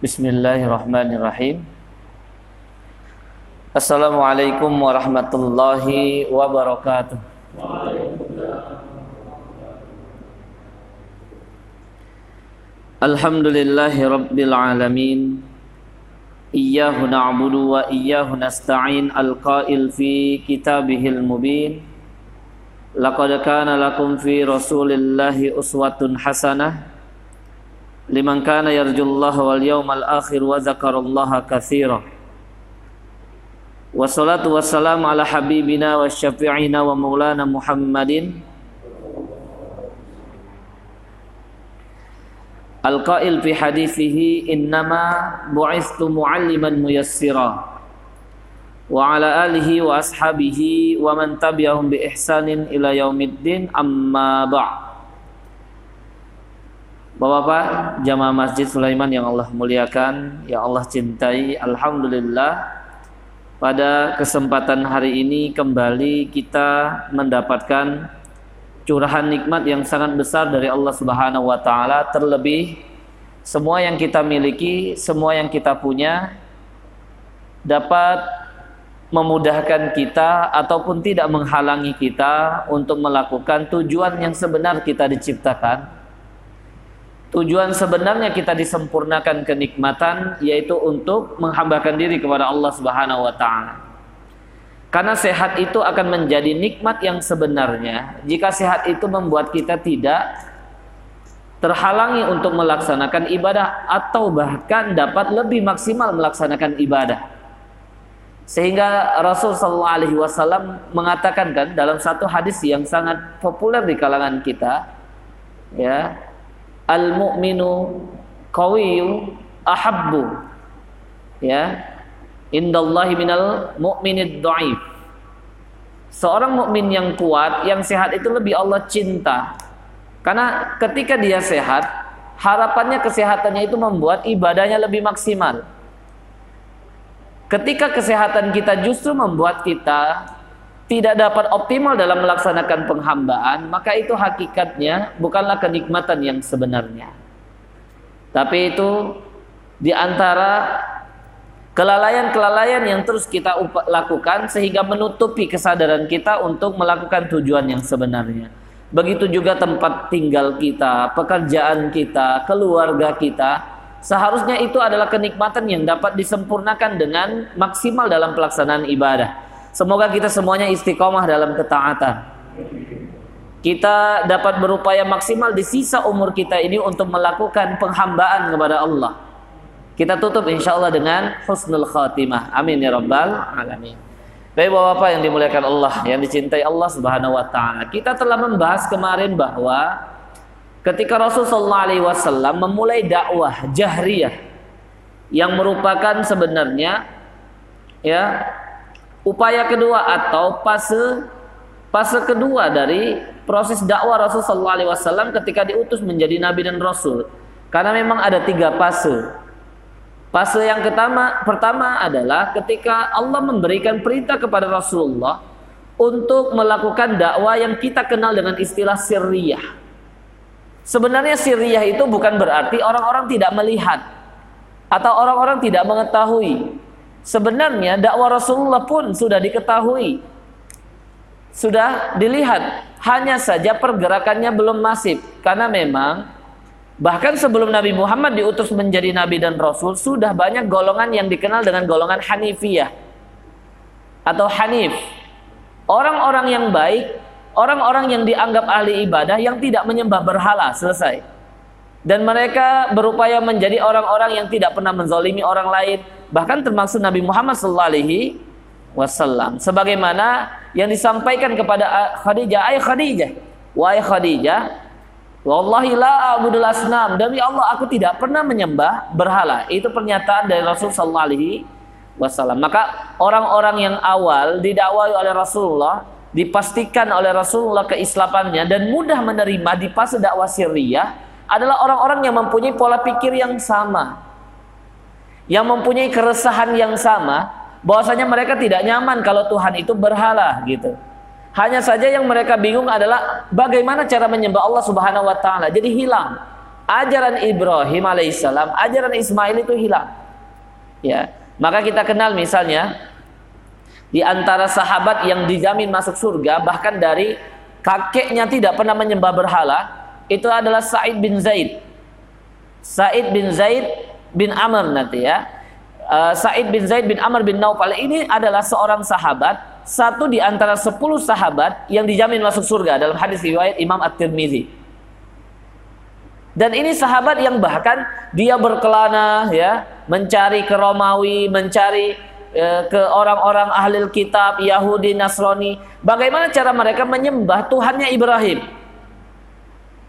Bismillahirrahmanirrahim. Assalamualaikum warahmatullahi wabarakatuh. Alhamdulillahi rabbil alamin. Iyyahu na'budu wa iyyahu nasta'in al-qail fi kitabihil mubin. Laqad kana lakum fi Rasulillahi uswatun hasanah liman kana yarjullaha wal yawmal akhir wa dzakarallaha katsira. Wassalatu wassalamu ala habibina wa syafi'ina wa maulana Muhammadin. Al-qail fi hadithihi innama bu'istu mu'alliman muyassira. Wa ala alihi wa ashabihi wa man tabi'ahum bi ihsanin ila yaumiddin amma ba' Bapak-bapak jamaah Masjid Sulaiman yang Allah muliakan, yang Allah cintai, alhamdulillah pada kesempatan hari ini kembali kita mendapatkan curahan nikmat yang sangat besar dari Allah Subhanahu wa taala terlebih semua yang kita miliki, semua yang kita punya dapat memudahkan kita ataupun tidak menghalangi kita untuk melakukan tujuan yang sebenar kita diciptakan. Tujuan sebenarnya kita disempurnakan kenikmatan yaitu untuk menghambakan diri kepada Allah Subhanahu wa taala. Karena sehat itu akan menjadi nikmat yang sebenarnya jika sehat itu membuat kita tidak terhalangi untuk melaksanakan ibadah atau bahkan dapat lebih maksimal melaksanakan ibadah. Sehingga Rasul sallallahu alaihi wasallam mengatakan kan dalam satu hadis yang sangat populer di kalangan kita ya al mu'minu qawiyyu ahabbu ya indallahi minal mu'minid dhaif. Seorang mukmin yang kuat, yang sehat itu lebih Allah cinta. Karena ketika dia sehat, harapannya kesehatannya itu membuat ibadahnya lebih maksimal. Ketika kesehatan kita justru membuat kita tidak dapat optimal dalam melaksanakan penghambaan, maka itu hakikatnya bukanlah kenikmatan yang sebenarnya. Tapi itu di antara kelalaian-kelalaian yang terus kita lakukan sehingga menutupi kesadaran kita untuk melakukan tujuan yang sebenarnya. Begitu juga tempat tinggal kita, pekerjaan kita, keluarga kita. Seharusnya itu adalah kenikmatan yang dapat disempurnakan dengan maksimal dalam pelaksanaan ibadah. Semoga kita semuanya istiqomah dalam ketaatan. Kita dapat berupaya maksimal di sisa umur kita ini untuk melakukan penghambaan kepada Allah kita tutup insya Allah dengan husnul khatimah. Amin ya rabbal alamin. Baik bapak-bapak yang dimuliakan Allah, yang dicintai Allah Subhanahu wa taala. Kita telah membahas kemarin bahwa ketika Rasulullah alaihi wasallam memulai dakwah jahriyah yang merupakan sebenarnya ya upaya kedua atau fase fase kedua dari proses dakwah Rasulullah alaihi wasallam ketika diutus menjadi nabi dan rasul. Karena memang ada tiga fase Fase yang pertama, pertama adalah ketika Allah memberikan perintah kepada Rasulullah untuk melakukan dakwah yang kita kenal dengan istilah sirriyah. Sebenarnya sirriyah itu bukan berarti orang-orang tidak melihat atau orang-orang tidak mengetahui. Sebenarnya dakwah Rasulullah pun sudah diketahui. Sudah dilihat, hanya saja pergerakannya belum masif karena memang Bahkan sebelum Nabi Muhammad diutus menjadi nabi dan rasul, sudah banyak golongan yang dikenal dengan golongan Hanifiyah atau Hanif. Orang-orang yang baik, orang-orang yang dianggap ahli ibadah yang tidak menyembah berhala, selesai. Dan mereka berupaya menjadi orang-orang yang tidak pernah menzalimi orang lain, bahkan termasuk Nabi Muhammad sallallahu wasallam. Sebagaimana yang disampaikan kepada Khadijah, "Ai Khadijah, wahai Khadijah, Wallahi la a'budul asnam. Demi Allah aku tidak pernah menyembah berhala. Itu pernyataan dari Rasul sallallahu wasallam. Maka orang-orang yang awal didakwai oleh Rasulullah, dipastikan oleh Rasulullah keislamannya dan mudah menerima di fase dakwah sirriyah adalah orang-orang yang mempunyai pola pikir yang sama. Yang mempunyai keresahan yang sama, bahwasanya mereka tidak nyaman kalau Tuhan itu berhala gitu. Hanya saja yang mereka bingung adalah bagaimana cara menyembah Allah Subhanahu wa taala. Jadi hilang ajaran Ibrahim alaihissalam, ajaran Ismail itu hilang. Ya, maka kita kenal misalnya di antara sahabat yang dijamin masuk surga bahkan dari kakeknya tidak pernah menyembah berhala itu adalah Said bin Zaid. Said bin Zaid bin Amr nanti ya. Uh, Said bin Zaid bin Amr bin Naufal ini adalah seorang sahabat satu di antara sepuluh sahabat yang dijamin masuk surga dalam hadis riwayat Imam At-Tirmizi. Dan ini sahabat yang bahkan dia berkelana ya, mencari ke Romawi, mencari e, ke orang-orang ahli kitab Yahudi, Nasrani, bagaimana cara mereka menyembah Tuhannya Ibrahim.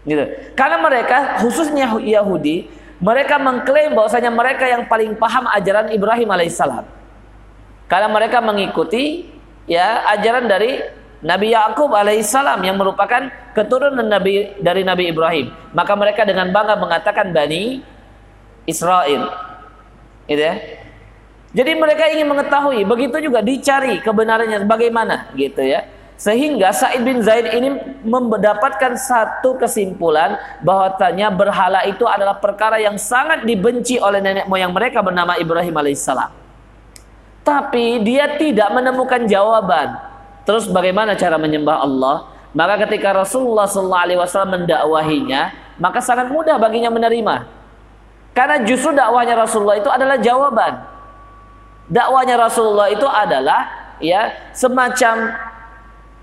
Gitu. Karena mereka khususnya Yahudi, mereka mengklaim bahwasanya mereka yang paling paham ajaran Ibrahim alaihissalam. Karena mereka mengikuti ya ajaran dari Nabi Yakub alaihissalam yang merupakan keturunan Nabi dari Nabi Ibrahim. Maka mereka dengan bangga mengatakan Bani Israel. Gitu ya. Jadi mereka ingin mengetahui, begitu juga dicari kebenarannya bagaimana gitu ya. Sehingga Said bin Zaid ini mendapatkan satu kesimpulan bahwasanya berhala itu adalah perkara yang sangat dibenci oleh nenek moyang mereka bernama Ibrahim alaihissalam. Tapi dia tidak menemukan jawaban Terus bagaimana cara menyembah Allah? Maka ketika Rasulullah SAW mendakwahinya, maka sangat mudah baginya menerima. Karena justru dakwahnya Rasulullah itu adalah jawaban. Dakwahnya Rasulullah itu adalah ya semacam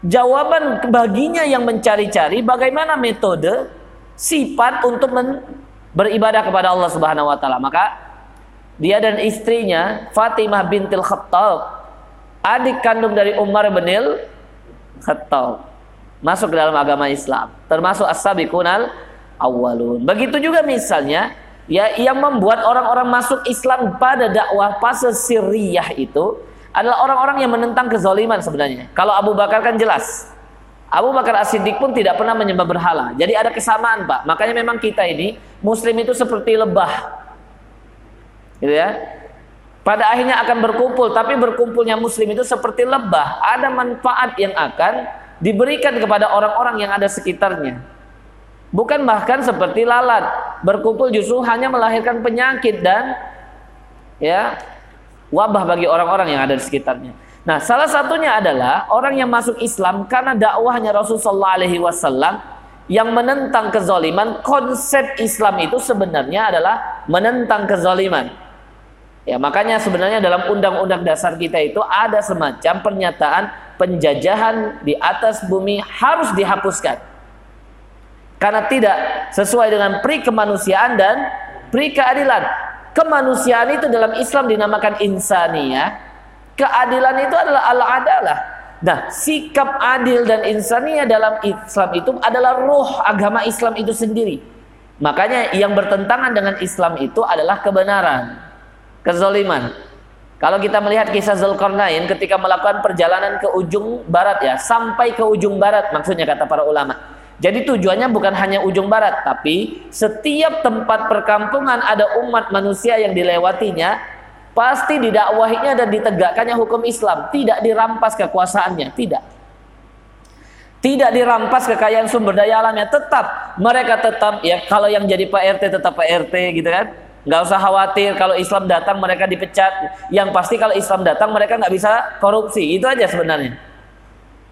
jawaban baginya yang mencari-cari bagaimana metode sifat untuk beribadah kepada Allah Subhanahu wa taala. Maka dia dan istrinya Fatimah bintil Khattab adik kandung dari Umar bin Khattab masuk ke dalam agama Islam termasuk as-sabiqunal awalun begitu juga misalnya ya yang membuat orang-orang masuk Islam pada dakwah fase sirriyah itu adalah orang-orang yang menentang kezaliman sebenarnya. Kalau Abu Bakar kan jelas. Abu Bakar As-Siddiq pun tidak pernah menyembah berhala. Jadi ada kesamaan Pak. Makanya memang kita ini muslim itu seperti lebah. Gitu ya. Pada akhirnya akan berkumpul tapi berkumpulnya muslim itu seperti lebah. Ada manfaat yang akan diberikan kepada orang-orang yang ada sekitarnya. Bukan bahkan seperti lalat. Berkumpul justru hanya melahirkan penyakit dan ya wabah bagi orang-orang yang ada di sekitarnya nah salah satunya adalah orang yang masuk Islam karena dakwahnya Rasulullah Alaihi Wasallam yang menentang kezaliman konsep Islam itu sebenarnya adalah menentang kezaliman Ya, makanya sebenarnya dalam undang-undang dasar kita itu ada semacam pernyataan penjajahan di atas bumi harus dihapuskan. Karena tidak sesuai dengan pri kemanusiaan dan pri keadilan. Kemanusiaan itu dalam Islam dinamakan insaniyah. Keadilan itu adalah al-adalah. Nah, sikap adil dan insaniyah dalam Islam itu adalah roh agama Islam itu sendiri. Makanya yang bertentangan dengan Islam itu adalah kebenaran kezoliman. Kalau kita melihat kisah Zulkarnain ketika melakukan perjalanan ke ujung barat ya, sampai ke ujung barat maksudnya kata para ulama. Jadi tujuannya bukan hanya ujung barat, tapi setiap tempat perkampungan ada umat manusia yang dilewatinya, pasti didakwahinya dan ditegakkannya hukum Islam, tidak dirampas kekuasaannya, tidak. Tidak dirampas kekayaan sumber daya alamnya, tetap mereka tetap ya kalau yang jadi Pak RT tetap Pak RT gitu kan. Nggak usah khawatir kalau Islam datang mereka dipecat. Yang pasti kalau Islam datang mereka nggak bisa korupsi. Itu aja sebenarnya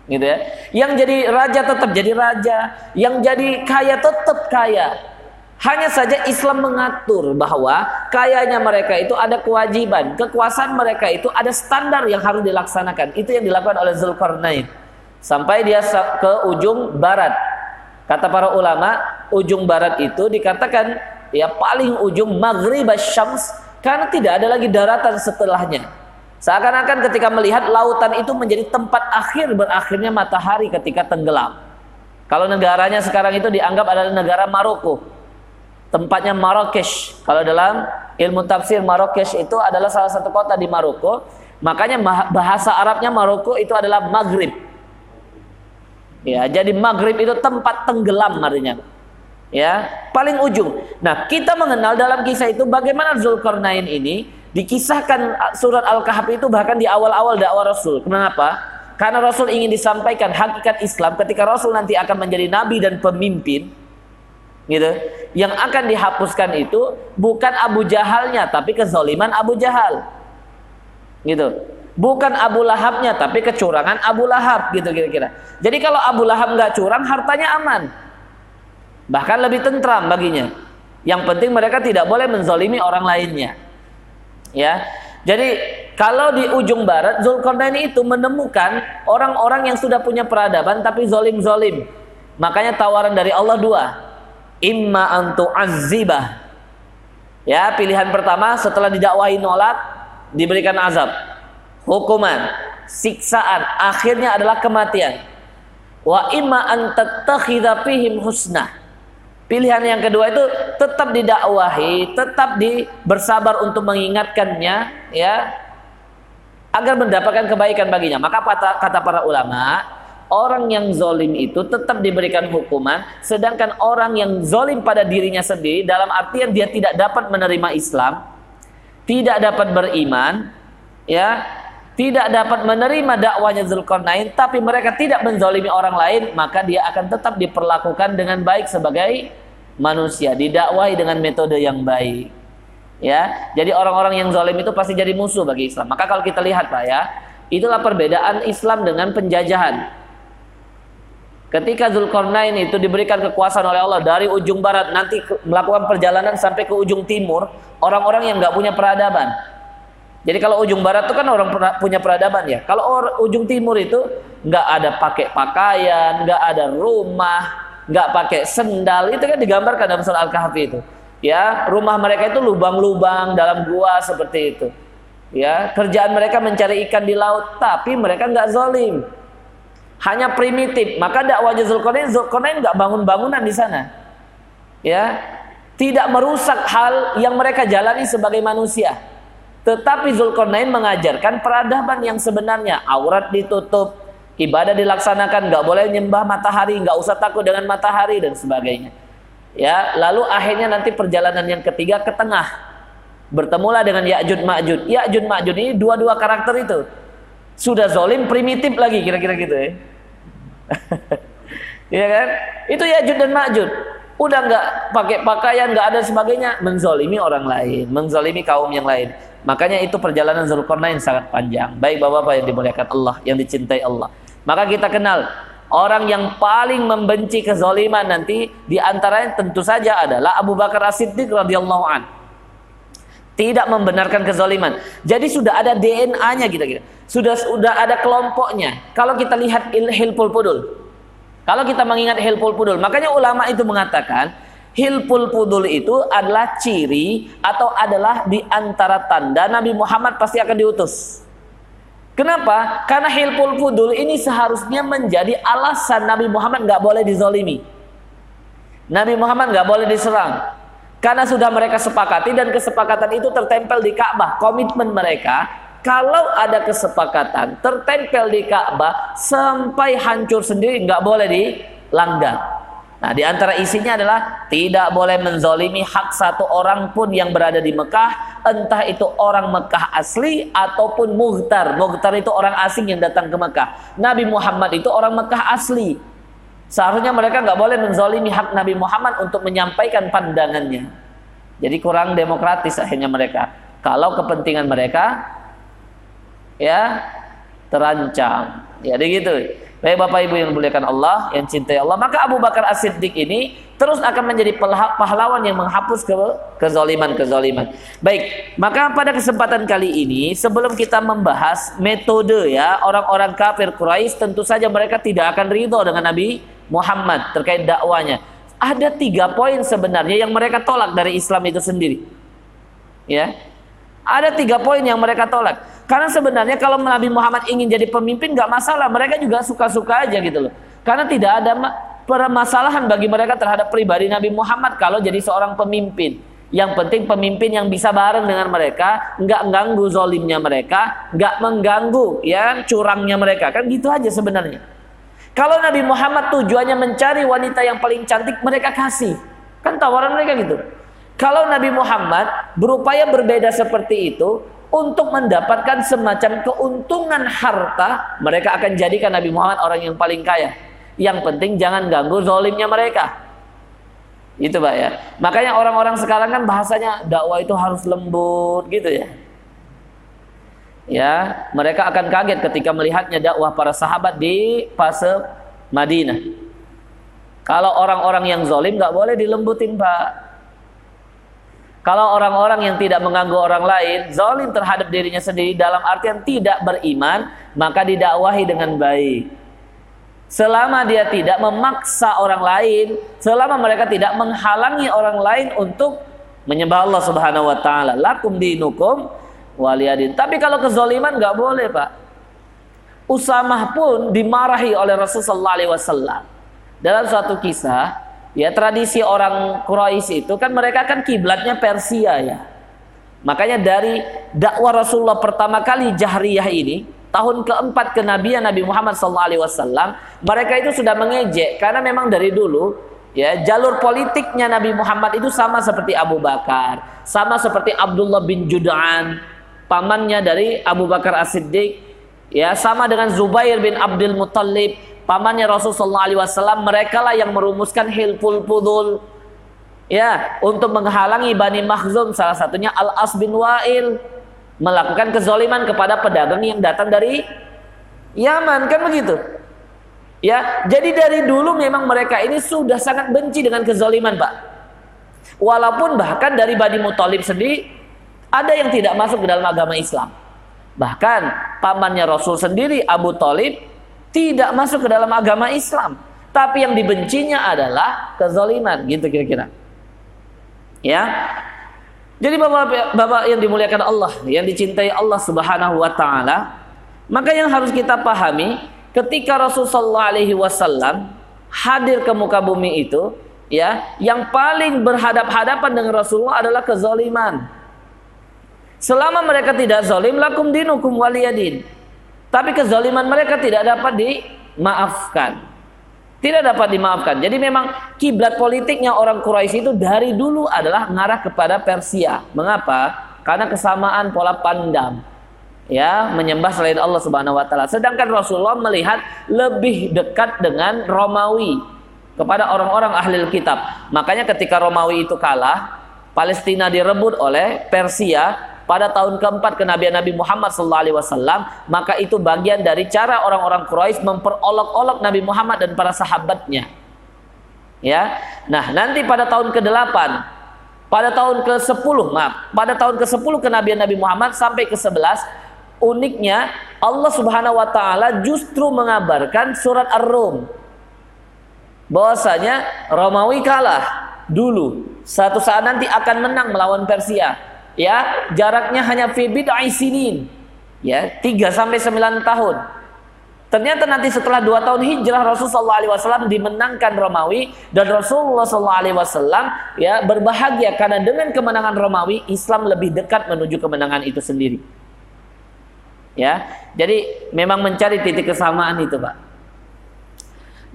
gitu ya. Yang jadi raja tetap jadi raja yang jadi kaya tetap kaya. Hanya saja Islam mengatur bahwa kayanya mereka itu ada kewajiban kekuasaan mereka itu ada standar yang harus dilaksanakan. Itu yang dilakukan oleh Zulkarnain. Sampai dia ke ujung barat. Kata para ulama ujung barat itu dikatakan ya paling ujung maghrib syams karena tidak ada lagi daratan setelahnya. Seakan-akan ketika melihat lautan itu menjadi tempat akhir berakhirnya matahari ketika tenggelam. Kalau negaranya sekarang itu dianggap adalah negara Maroko. Tempatnya Marrakesh. Kalau dalam ilmu tafsir Marrakesh itu adalah salah satu kota di Maroko. Makanya bahasa Arabnya Maroko itu adalah Maghrib. Ya, jadi Maghrib itu tempat tenggelam artinya ya paling ujung. Nah kita mengenal dalam kisah itu bagaimana Zulkarnain ini dikisahkan surat Al-Kahfi itu bahkan di awal-awal dakwah Rasul. Kenapa? Karena Rasul ingin disampaikan hakikat Islam ketika Rasul nanti akan menjadi nabi dan pemimpin. gitu. Yang akan dihapuskan itu bukan Abu Jahalnya, tapi kezoliman Abu Jahal. Gitu. Bukan Abu Lahabnya, tapi kecurangan Abu Lahab, gitu kira-kira. Jadi kalau Abu Lahab nggak curang, hartanya aman. Bahkan lebih tentram baginya. Yang penting mereka tidak boleh menzolimi orang lainnya. Ya, jadi kalau di ujung barat Zulkarnain itu menemukan orang-orang yang sudah punya peradaban tapi zolim-zolim. Makanya tawaran dari Allah dua. Imma antu azibah. Ya, pilihan pertama setelah didakwahi nolak diberikan azab. Hukuman, siksaan, akhirnya adalah kematian. Wa imma an fihim. Pilihan yang kedua itu tetap didakwahi, tetap di bersabar untuk mengingatkannya, ya, agar mendapatkan kebaikan baginya. Maka kata, kata para ulama, orang yang zolim itu tetap diberikan hukuman, sedangkan orang yang zolim pada dirinya sendiri dalam artian dia tidak dapat menerima Islam, tidak dapat beriman, ya, tidak dapat menerima dakwanya Zulkarnain, tapi mereka tidak menzolimi orang lain, maka dia akan tetap diperlakukan dengan baik sebagai manusia, didakwahi dengan metode yang baik. Ya jadi orang-orang yang zalim itu pasti jadi musuh bagi Islam. Maka kalau kita lihat pak ya itulah perbedaan Islam dengan penjajahan. Ketika Zulkarnain itu diberikan kekuasaan oleh Allah dari ujung barat nanti melakukan perjalanan sampai ke ujung timur orang-orang yang nggak punya peradaban jadi kalau ujung barat itu kan orang punya peradaban ya. Kalau ujung timur itu nggak ada pakai pakaian nggak ada rumah nggak pakai sendal itu kan digambarkan dalam surah Al-Kahfi itu. Ya rumah mereka itu lubang-lubang dalam gua seperti itu. Ya kerjaan mereka mencari ikan di laut tapi mereka nggak zolim. Hanya primitif. Maka dakwah Zulkarnain Zulkarnain nggak bangun bangunan di sana. Ya tidak merusak hal yang mereka jalani sebagai manusia tetapi Zulkarnain mengajarkan peradaban yang sebenarnya aurat ditutup ibadah dilaksanakan nggak boleh nyembah matahari nggak usah takut dengan matahari dan sebagainya Ya, lalu akhirnya nanti perjalanan yang ketiga ke tengah. Bertemulah dengan Ya'jud Ma'jud. Ya'jud Ma'jud ini dua-dua karakter itu. Sudah zolim primitif lagi kira-kira gitu ya. Iya kan? Itu Ya'jud dan Ma'jud. Udah nggak pakai pakaian, nggak ada sebagainya, menzolimi orang lain, menzolimi kaum yang lain. Makanya itu perjalanan Zulkarnain sangat panjang. Baik Bapak-bapak yang dimuliakan Allah, yang dicintai Allah. Maka kita kenal Orang yang paling membenci kezaliman nanti di antaranya tentu saja adalah Abu Bakar As-Siddiq radhiyallahu an. Tidak membenarkan kezaliman. Jadi sudah ada DNA-nya gitu-gitu. Sudah sudah ada kelompoknya. Kalau kita lihat Hilpul Pudul. Kalau kita mengingat Hilpul Pudul, makanya ulama itu mengatakan Hilpul Pudul itu adalah ciri atau adalah di antara tanda Nabi Muhammad pasti akan diutus. Kenapa? Karena hilpul fudul ini seharusnya menjadi alasan Nabi Muhammad nggak boleh dizolimi. Nabi Muhammad nggak boleh diserang. Karena sudah mereka sepakati dan kesepakatan itu tertempel di Ka'bah. Komitmen mereka, kalau ada kesepakatan tertempel di Ka'bah sampai hancur sendiri nggak boleh dilanggar. Nah, di antara isinya adalah tidak boleh menzolimi hak satu orang pun yang berada di Mekah, entah itu orang Mekah asli ataupun muhtar. Muhtar itu orang asing yang datang ke Mekah. Nabi Muhammad itu orang Mekah asli. Seharusnya mereka nggak boleh menzolimi hak Nabi Muhammad untuk menyampaikan pandangannya. Jadi kurang demokratis akhirnya mereka. Kalau kepentingan mereka ya terancam. Jadi gitu. Baik Bapak Ibu yang dimuliakan Allah, yang cintai Allah, maka Abu Bakar As-Siddiq ini terus akan menjadi pahlawan yang menghapus ke kezaliman-kezaliman. Baik, maka pada kesempatan kali ini sebelum kita membahas metode ya orang-orang kafir Quraisy tentu saja mereka tidak akan ridho dengan Nabi Muhammad terkait dakwanya. Ada tiga poin sebenarnya yang mereka tolak dari Islam itu sendiri. Ya, ada tiga poin yang mereka tolak. Karena sebenarnya kalau Nabi Muhammad ingin jadi pemimpin nggak masalah, mereka juga suka-suka aja gitu loh. Karena tidak ada permasalahan bagi mereka terhadap pribadi Nabi Muhammad kalau jadi seorang pemimpin. Yang penting pemimpin yang bisa bareng dengan mereka, nggak mengganggu zolimnya mereka, nggak mengganggu ya curangnya mereka, kan gitu aja sebenarnya. Kalau Nabi Muhammad tujuannya mencari wanita yang paling cantik, mereka kasih. Kan tawaran mereka gitu. Kalau Nabi Muhammad berupaya berbeda seperti itu, untuk mendapatkan semacam keuntungan harta, mereka akan jadikan Nabi Muhammad orang yang paling kaya. Yang penting jangan ganggu zolimnya mereka. Itu Pak ya. Makanya orang-orang sekarang kan bahasanya dakwah itu harus lembut gitu ya. Ya, mereka akan kaget ketika melihatnya dakwah para sahabat di fase Madinah. Kalau orang-orang yang zolim nggak boleh dilembutin Pak. Kalau orang-orang yang tidak mengganggu orang lain, zolim terhadap dirinya sendiri dalam artian tidak beriman, maka didakwahi dengan baik. Selama dia tidak memaksa orang lain, selama mereka tidak menghalangi orang lain untuk menyembah Allah Subhanahu wa taala. Lakum dinukum waliyadin. Tapi kalau kezaliman nggak boleh, Pak. Usamah pun dimarahi oleh Rasulullah SAW. Dalam suatu kisah, ya tradisi orang Quraisy itu kan mereka kan kiblatnya Persia ya. Makanya dari dakwah Rasulullah pertama kali jahriyah ini, tahun keempat kenabian Nabi Muhammad SAW, mereka itu sudah mengejek karena memang dari dulu ya jalur politiknya Nabi Muhammad itu sama seperti Abu Bakar, sama seperti Abdullah bin Jud'an, pamannya dari Abu Bakar As-Siddiq, ya sama dengan Zubair bin Abdul Muttalib, pamannya Rasulullah SAW, mereka lah yang merumuskan hilful pudul, ya untuk menghalangi Bani Makhzum salah satunya Al As bin Wa'il melakukan kezoliman kepada pedagang yang datang dari Yaman kan begitu? Ya jadi dari dulu memang mereka ini sudah sangat benci dengan kezoliman Pak. Walaupun bahkan dari Bani Muthalib sendiri ada yang tidak masuk ke dalam agama Islam. Bahkan pamannya Rasul sendiri Abu Talib tidak masuk ke dalam agama Islam tapi yang dibencinya adalah kezoliman gitu kira-kira ya jadi bapak-bapak yang dimuliakan Allah, yang dicintai Allah Subhanahu wa taala, maka yang harus kita pahami ketika Rasulullah alaihi wasallam hadir ke muka bumi itu, ya, yang paling berhadap-hadapan dengan Rasulullah adalah kezaliman. Selama mereka tidak zalim, lakum dinukum waliyadin. Tapi kezaliman mereka tidak dapat dimaafkan. Tidak dapat dimaafkan. Jadi memang kiblat politiknya orang Quraisy itu dari dulu adalah mengarah kepada Persia. Mengapa? Karena kesamaan pola pandang. Ya, menyembah selain Allah Subhanahu wa taala. Sedangkan Rasulullah melihat lebih dekat dengan Romawi kepada orang-orang ahli kitab. Makanya ketika Romawi itu kalah, Palestina direbut oleh Persia, pada tahun keempat kenabian Nabi Muhammad SAW, maka itu bagian dari cara orang-orang Quraisy memperolok-olok Nabi Muhammad dan para sahabatnya. Ya, nah nanti pada tahun ke-8, pada tahun ke-10, maaf, pada tahun ke-10 kenabian Nabi Muhammad sampai ke-11, uniknya Allah Subhanahu wa taala justru mengabarkan surat Ar-Rum. Bahwasanya Romawi kalah dulu. Satu saat nanti akan menang melawan Persia ya jaraknya hanya bid'ai sinin. Ya 3 sampai 9 tahun. Ternyata nanti setelah 2 tahun hijrah Rasulullah SAW dimenangkan Romawi dan Rasulullah SAW ya berbahagia karena dengan kemenangan Romawi Islam lebih dekat menuju kemenangan itu sendiri. Ya jadi memang mencari titik kesamaan itu Pak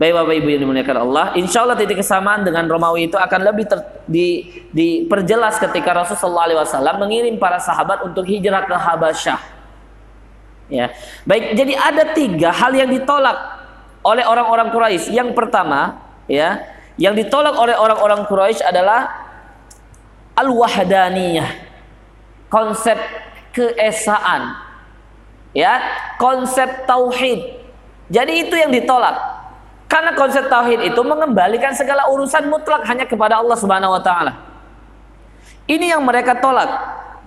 Baik Bapak Ibu yang dimuliakan Allah, insya Allah titik kesamaan dengan Romawi itu akan lebih ter, di, diperjelas ketika Rasulullah SAW mengirim para sahabat untuk hijrah ke Habasyah. Ya, baik. Jadi ada tiga hal yang ditolak oleh orang-orang Quraisy. Yang pertama, ya, yang ditolak oleh orang-orang Quraisy adalah al-wahdaniyah, konsep keesaan, ya, konsep tauhid. Jadi itu yang ditolak. Karena konsep tauhid itu mengembalikan segala urusan mutlak hanya kepada Allah Subhanahu wa taala. Ini yang mereka tolak.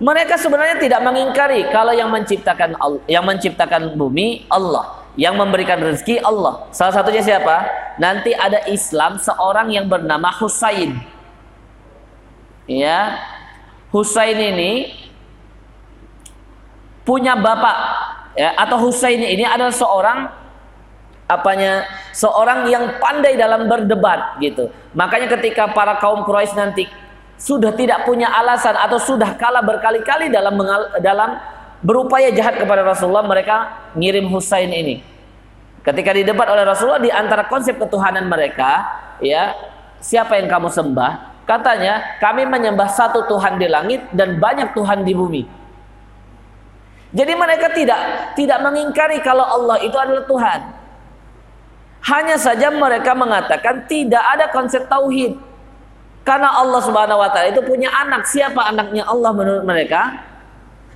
Mereka sebenarnya tidak mengingkari kalau yang menciptakan yang menciptakan bumi Allah, yang memberikan rezeki Allah. Salah satunya siapa? Nanti ada Islam seorang yang bernama Husain. Ya. Husain ini punya bapak ya atau Husain ini adalah seorang apanya seorang yang pandai dalam berdebat gitu. Makanya ketika para kaum Quraisy nanti sudah tidak punya alasan atau sudah kalah berkali-kali dalam mengal, dalam berupaya jahat kepada Rasulullah, mereka ngirim Husain ini. Ketika didebat oleh Rasulullah di antara konsep ketuhanan mereka, ya, siapa yang kamu sembah? Katanya, kami menyembah satu Tuhan di langit dan banyak Tuhan di bumi. Jadi mereka tidak tidak mengingkari kalau Allah itu adalah Tuhan. Hanya saja mereka mengatakan tidak ada konsep tauhid. Karena Allah Subhanahu wa taala itu punya anak. Siapa anaknya Allah menurut mereka?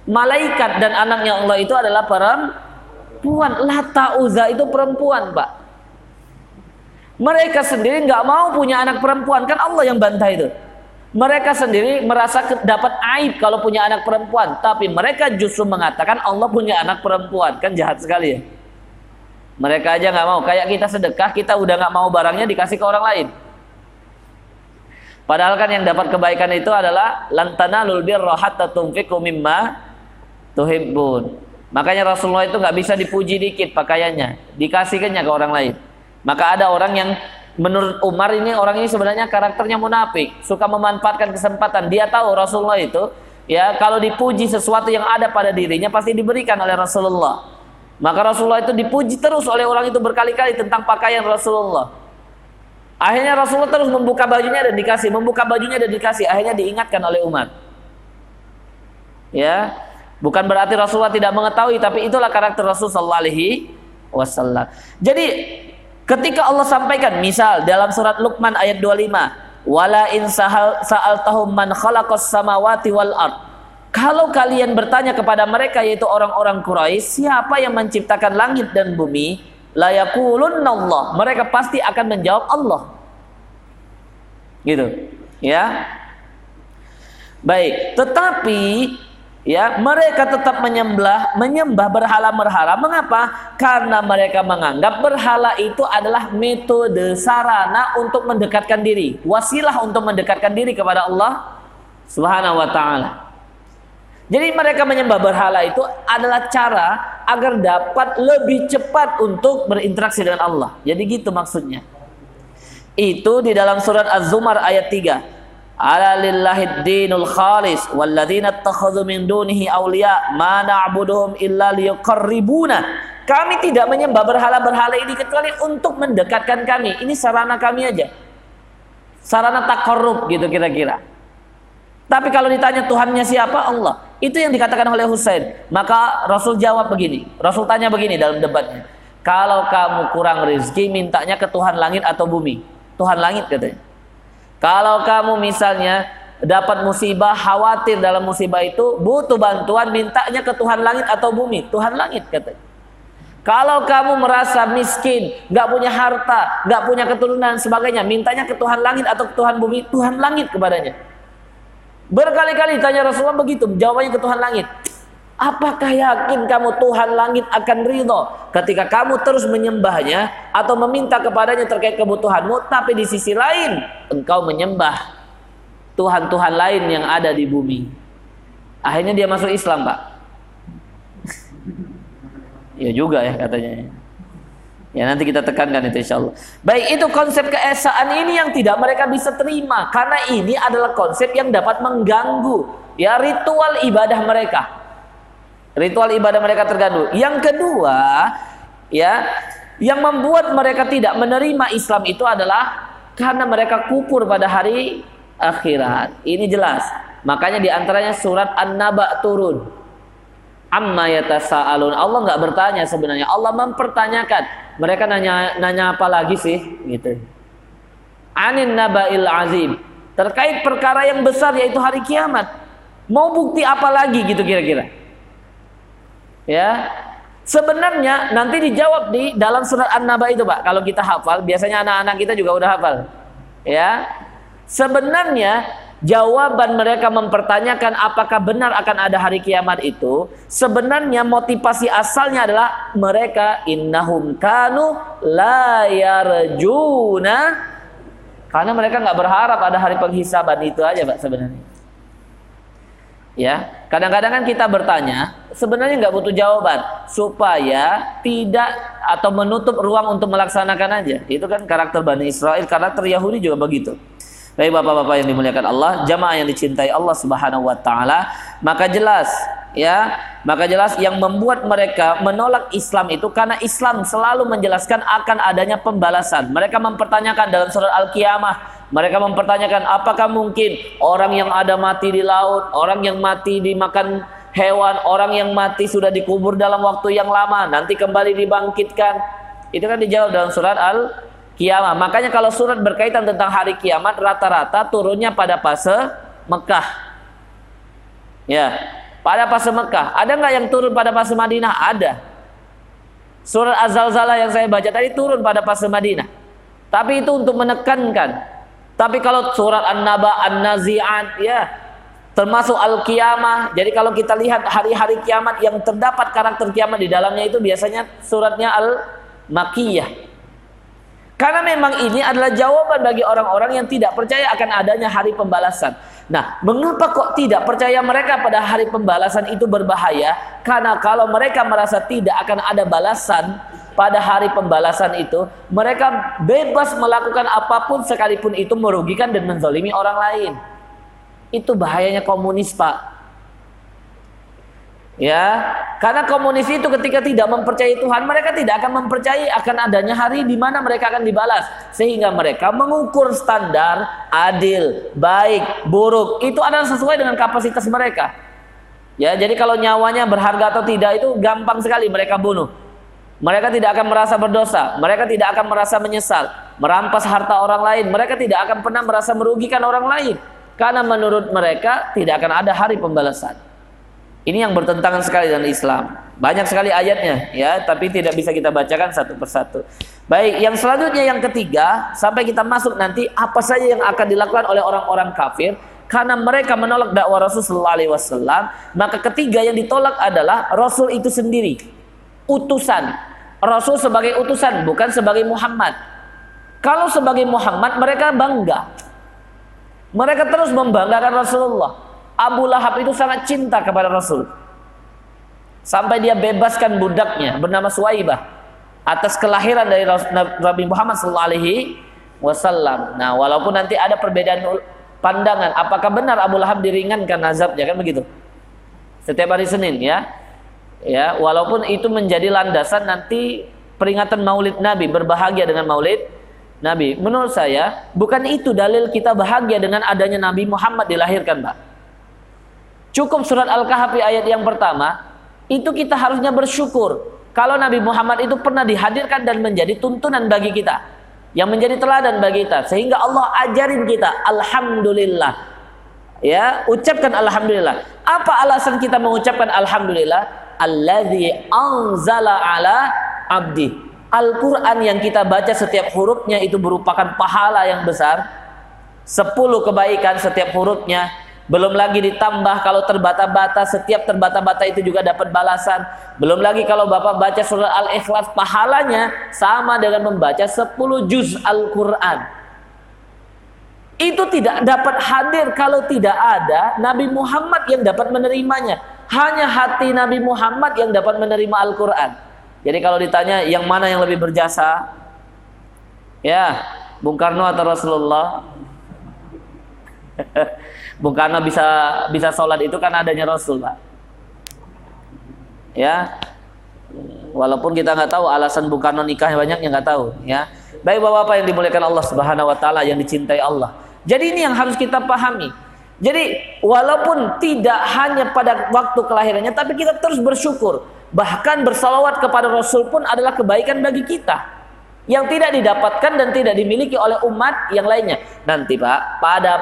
Malaikat dan anaknya Allah itu adalah perempuan. Lata Uza itu perempuan, Pak. Mereka sendiri nggak mau punya anak perempuan, kan Allah yang bantah itu. Mereka sendiri merasa dapat aib kalau punya anak perempuan, tapi mereka justru mengatakan Allah punya anak perempuan, kan jahat sekali ya. Mereka aja nggak mau, kayak kita sedekah, kita udah nggak mau barangnya dikasih ke orang lain. Padahal kan yang dapat kebaikan itu adalah lantana lulbir hatta tunfiqu mimma tuhibbun. Makanya Rasulullah itu nggak bisa dipuji dikit pakaiannya, dikasihkannya ke orang lain. Maka ada orang yang menurut Umar ini orang ini sebenarnya karakternya munafik, suka memanfaatkan kesempatan. Dia tahu Rasulullah itu ya kalau dipuji sesuatu yang ada pada dirinya pasti diberikan oleh Rasulullah. Maka Rasulullah itu dipuji terus oleh orang itu berkali-kali tentang pakaian Rasulullah. Akhirnya Rasulullah terus membuka bajunya dan dikasih, membuka bajunya dan dikasih. Akhirnya diingatkan oleh Umar. Ya, bukan berarti Rasulullah tidak mengetahui, tapi itulah karakter Rasulullah Alaihi Wasallam. Jadi ketika Allah sampaikan, misal dalam surat Luqman ayat 25, wala in sa'al tahum man khalaqas samawati wal ard. Kalau kalian bertanya kepada mereka yaitu orang-orang Quraisy, siapa yang menciptakan langit dan bumi? layakulun Allah. Mereka pasti akan menjawab Allah. Gitu. Ya. Baik, tetapi ya mereka tetap menyembah menyembah berhala-berhala. Mengapa? Karena mereka menganggap berhala itu adalah metode sarana untuk mendekatkan diri, wasilah untuk mendekatkan diri kepada Allah Subhanahu wa taala. Jadi mereka menyembah berhala itu adalah cara agar dapat lebih cepat untuk berinteraksi dengan Allah. Jadi gitu maksudnya. Itu di dalam surat Az-Zumar ayat 3. Ala lillahi dinul khalis walladzina ittakhadhu min dunihi awliya ma na'buduhum illa liyuqarribuna. Kami tidak menyembah berhala-berhala ini kecuali untuk mendekatkan kami. Ini sarana kami aja. Sarana takarrub gitu kira-kira. Tapi kalau ditanya Tuhannya siapa? Allah. Itu yang dikatakan oleh Husain. Maka Rasul jawab begini. Rasul tanya begini dalam debatnya. Kalau kamu kurang rezeki, mintanya ke Tuhan langit atau bumi? Tuhan langit katanya. Kalau kamu misalnya dapat musibah, khawatir dalam musibah itu, butuh bantuan, mintanya ke Tuhan langit atau bumi? Tuhan langit katanya. Kalau kamu merasa miskin, nggak punya harta, nggak punya keturunan sebagainya, mintanya ke Tuhan langit atau ke Tuhan bumi, Tuhan langit kepadanya. Berkali-kali tanya Rasulullah begitu, jawabannya ke Tuhan langit. Apakah yakin kamu Tuhan langit akan ridho ketika kamu terus menyembahnya atau meminta kepadanya terkait kebutuhanmu, tapi di sisi lain engkau menyembah Tuhan-Tuhan lain yang ada di bumi. Akhirnya dia masuk Islam, Pak. ya juga ya katanya. Ya nanti kita tekankan itu insya Allah. Baik itu konsep keesaan ini yang tidak mereka bisa terima karena ini adalah konsep yang dapat mengganggu ya ritual ibadah mereka. Ritual ibadah mereka terganggu. Yang kedua ya yang membuat mereka tidak menerima Islam itu adalah karena mereka kufur pada hari akhirat. Ini jelas. Makanya di antaranya surat An-Naba turun amma yatasaalun. Allah nggak bertanya sebenarnya. Allah mempertanyakan. Mereka nanya nanya apa lagi sih gitu. Anin nabail azim. Terkait perkara yang besar yaitu hari kiamat. Mau bukti apa lagi gitu kira-kira? Ya. Sebenarnya nanti dijawab di dalam surat An-Naba itu, Pak. Kalau kita hafal, biasanya anak-anak kita juga udah hafal. Ya. Sebenarnya jawaban mereka mempertanyakan apakah benar akan ada hari kiamat itu. Sebenarnya motivasi asalnya adalah mereka innahum kanu la yarjuna. Karena mereka nggak berharap ada hari penghisaban itu aja Pak sebenarnya. Ya kadang-kadang kan kita bertanya sebenarnya nggak butuh jawaban supaya tidak atau menutup ruang untuk melaksanakan aja. Itu kan karakter Bani Israel karakter Yahudi juga begitu Baik Bapak-bapak yang dimuliakan Allah, jamaah yang dicintai Allah Subhanahu wa taala, maka jelas ya, maka jelas yang membuat mereka menolak Islam itu karena Islam selalu menjelaskan akan adanya pembalasan. Mereka mempertanyakan dalam surat Al-Qiyamah, mereka mempertanyakan apakah mungkin orang yang ada mati di laut, orang yang mati dimakan hewan, orang yang mati sudah dikubur dalam waktu yang lama, nanti kembali dibangkitkan. Itu kan dijawab dalam surat Al kiamat. Makanya kalau surat berkaitan tentang hari kiamat rata-rata turunnya pada fase Mekah. Ya, pada fase Mekah. Ada nggak yang turun pada fase Madinah? Ada. Surat Az-Zalzalah yang saya baca tadi turun pada fase Madinah. Tapi itu untuk menekankan. Tapi kalau surat An-Naba, An-Nazi'at, ya, termasuk Al-Qiyamah. Jadi kalau kita lihat hari-hari kiamat yang terdapat karakter kiamat di dalamnya itu biasanya suratnya Al-Makiyah. Karena memang ini adalah jawaban bagi orang-orang yang tidak percaya akan adanya hari pembalasan. Nah, mengapa kok tidak percaya mereka pada hari pembalasan itu berbahaya? Karena kalau mereka merasa tidak akan ada balasan pada hari pembalasan itu, mereka bebas melakukan apa pun sekalipun itu merugikan dan menzalimi orang lain. Itu bahayanya komunis, Pak. Ya, karena komunis itu ketika tidak mempercayai Tuhan, mereka tidak akan mempercayai akan adanya hari di mana mereka akan dibalas. Sehingga mereka mengukur standar adil, baik, buruk. Itu adalah sesuai dengan kapasitas mereka. Ya, jadi kalau nyawanya berharga atau tidak itu gampang sekali mereka bunuh. Mereka tidak akan merasa berdosa, mereka tidak akan merasa menyesal, merampas harta orang lain, mereka tidak akan pernah merasa merugikan orang lain. Karena menurut mereka tidak akan ada hari pembalasan. Ini yang bertentangan sekali dengan Islam. Banyak sekali ayatnya ya, tapi tidak bisa kita bacakan satu persatu. Baik, yang selanjutnya yang ketiga, sampai kita masuk nanti apa saja yang akan dilakukan oleh orang-orang kafir karena mereka menolak dakwah Rasulullah SAW, maka ketiga yang ditolak adalah Rasul itu sendiri, utusan. Rasul sebagai utusan, bukan sebagai Muhammad. Kalau sebagai Muhammad mereka bangga. Mereka terus membanggakan Rasulullah. Abu Lahab itu sangat cinta kepada Rasul. Sampai dia bebaskan budaknya bernama Suwaibah atas kelahiran dari Nabi Muhammad SAW. Nah, walaupun nanti ada perbedaan pandangan, apakah benar Abu Lahab diringankan azabnya kan begitu? Setiap hari Senin ya. Ya, walaupun itu menjadi landasan nanti peringatan Maulid Nabi berbahagia dengan Maulid Nabi. Menurut saya bukan itu dalil kita bahagia dengan adanya Nabi Muhammad dilahirkan, Pak. Cukup surat Al-Kahfi ayat yang pertama, itu kita harusnya bersyukur. Kalau Nabi Muhammad itu pernah dihadirkan dan menjadi tuntunan bagi kita. Yang menjadi teladan bagi kita. Sehingga Allah ajarin kita, Alhamdulillah. Ya, ucapkan Alhamdulillah. Apa alasan kita mengucapkan Alhamdulillah? Alladzi anzala ala abdi. Al-Quran yang kita baca setiap hurufnya itu merupakan pahala yang besar. Sepuluh kebaikan setiap hurufnya belum lagi ditambah kalau terbata-bata, setiap terbata-bata itu juga dapat balasan. Belum lagi kalau Bapak baca surah Al-Ikhlas, pahalanya sama dengan membaca 10 juz Al-Quran. Itu tidak dapat hadir kalau tidak ada Nabi Muhammad yang dapat menerimanya. Hanya hati Nabi Muhammad yang dapat menerima Al-Quran. Jadi kalau ditanya yang mana yang lebih berjasa? Ya, Bung Karno atau Rasulullah? Bung Karno bisa bisa sholat itu kan adanya Rasul, Pak. Ya, walaupun kita nggak tahu alasan Bung Karno nikah banyak yang nggak tahu, ya. Baik bapak-bapak yang dimuliakan Allah Subhanahu Wa Taala yang dicintai Allah. Jadi ini yang harus kita pahami. Jadi walaupun tidak hanya pada waktu kelahirannya, tapi kita terus bersyukur. Bahkan bersalawat kepada Rasul pun adalah kebaikan bagi kita yang tidak didapatkan dan tidak dimiliki oleh umat yang lainnya. Nanti Pak, pada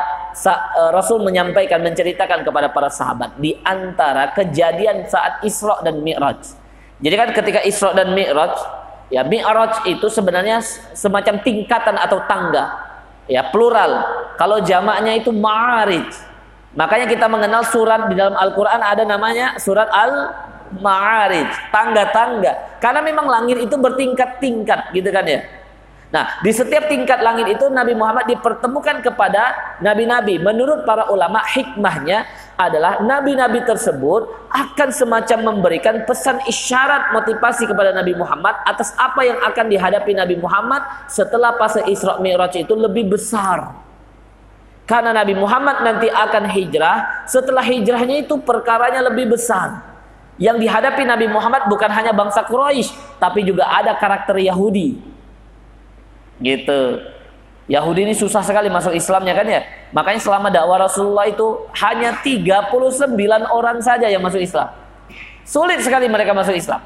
Rasul menyampaikan menceritakan kepada para sahabat di antara kejadian saat Isra dan Mi'raj. Jadi kan ketika Isra dan Mi'raj, ya Mi'raj itu sebenarnya semacam tingkatan atau tangga. Ya, plural. Kalau jamaknya itu Ma'arij. Makanya kita mengenal surat di dalam Al-Qur'an ada namanya surat Al ma'arij, tangga-tangga. Karena memang langit itu bertingkat-tingkat gitu kan ya. Nah, di setiap tingkat langit itu Nabi Muhammad dipertemukan kepada nabi-nabi. Menurut para ulama hikmahnya adalah nabi-nabi tersebut akan semacam memberikan pesan isyarat motivasi kepada Nabi Muhammad atas apa yang akan dihadapi Nabi Muhammad setelah fase Isra Mi'raj itu lebih besar. Karena Nabi Muhammad nanti akan hijrah, setelah hijrahnya itu perkaranya lebih besar. Yang dihadapi Nabi Muhammad bukan hanya bangsa Quraisy, tapi juga ada karakter Yahudi. Gitu. Yahudi ini susah sekali masuk Islamnya kan ya. Makanya selama dakwah Rasulullah itu hanya 39 orang saja yang masuk Islam. Sulit sekali mereka masuk Islam.